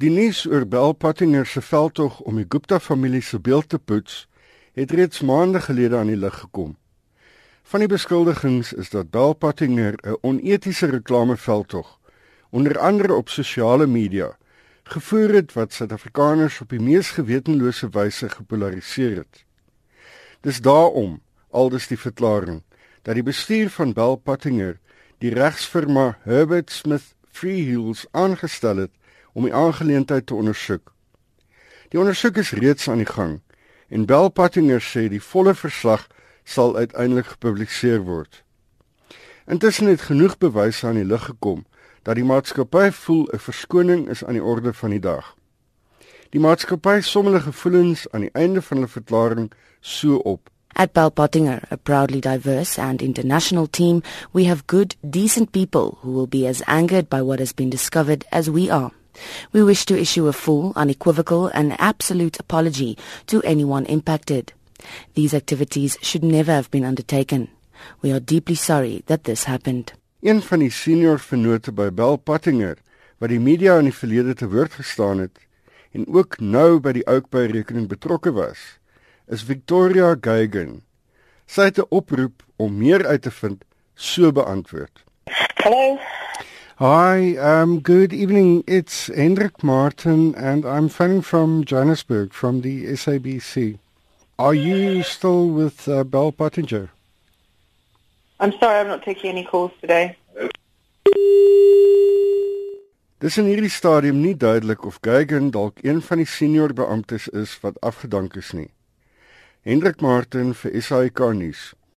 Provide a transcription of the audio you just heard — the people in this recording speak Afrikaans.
Die nuus oor Bell Pottinger se veldtog om die Gupta-familie se beeld te poets, het reeds maande gelede aan die lig gekom. Van die beskuldigings is dat Bell Pottinger 'n onetiese reklameveldtog onder andere op sosiale media gevoer het wat Suid-Afrikaners op die mees gewetenlose wyse gepolariseer het. Dis daarom aldus die verklaring dat die bestuur van Bell Pottinger die regsfirma Herbert Smith Freehills aangestel het om die aangeleentheid te ondersoek. Die ondersoek is reeds aan die gang en Bell Pottinger sê die volle verslag sal uiteindelik gepubliseer word. Intussen het genoeg bewyse aan die lig gekom dat die maatskappy voel 'n verskoning is aan die orde van die dag. Die maatskappy som hulle gevoelens aan die einde van hulle verklaring so op. At Bell Pottinger, a proudly diverse and international team, we have good, decent people who will be as angered by what has been discovered as we are. We wish to issue a full, unequivocal, and absolute apology to anyone impacted. These activities should never have been undertaken. We are deeply sorry that this happened. Een van die senior vennote by Bell Pottinger wat die media in die verlede te woord gestaan het en ook nou by die Oakbay rekening betrokke was, is Victoria Geigen. Sy het 'n oproep om meer uit te vind, so beantwoord. Hello. Hi, um, good evening. It's Hendrik Martin, and I'm phoning from Johannesburg from the SABC. Are you still with uh, Bell Pottinger? I'm sorry, I'm not taking any calls today. Dis in hierdie stadium nie duidelik of Geigen dalk een van die senior beamptes is wat afgedank is nie. Hendrik Martin vir SAK nuus.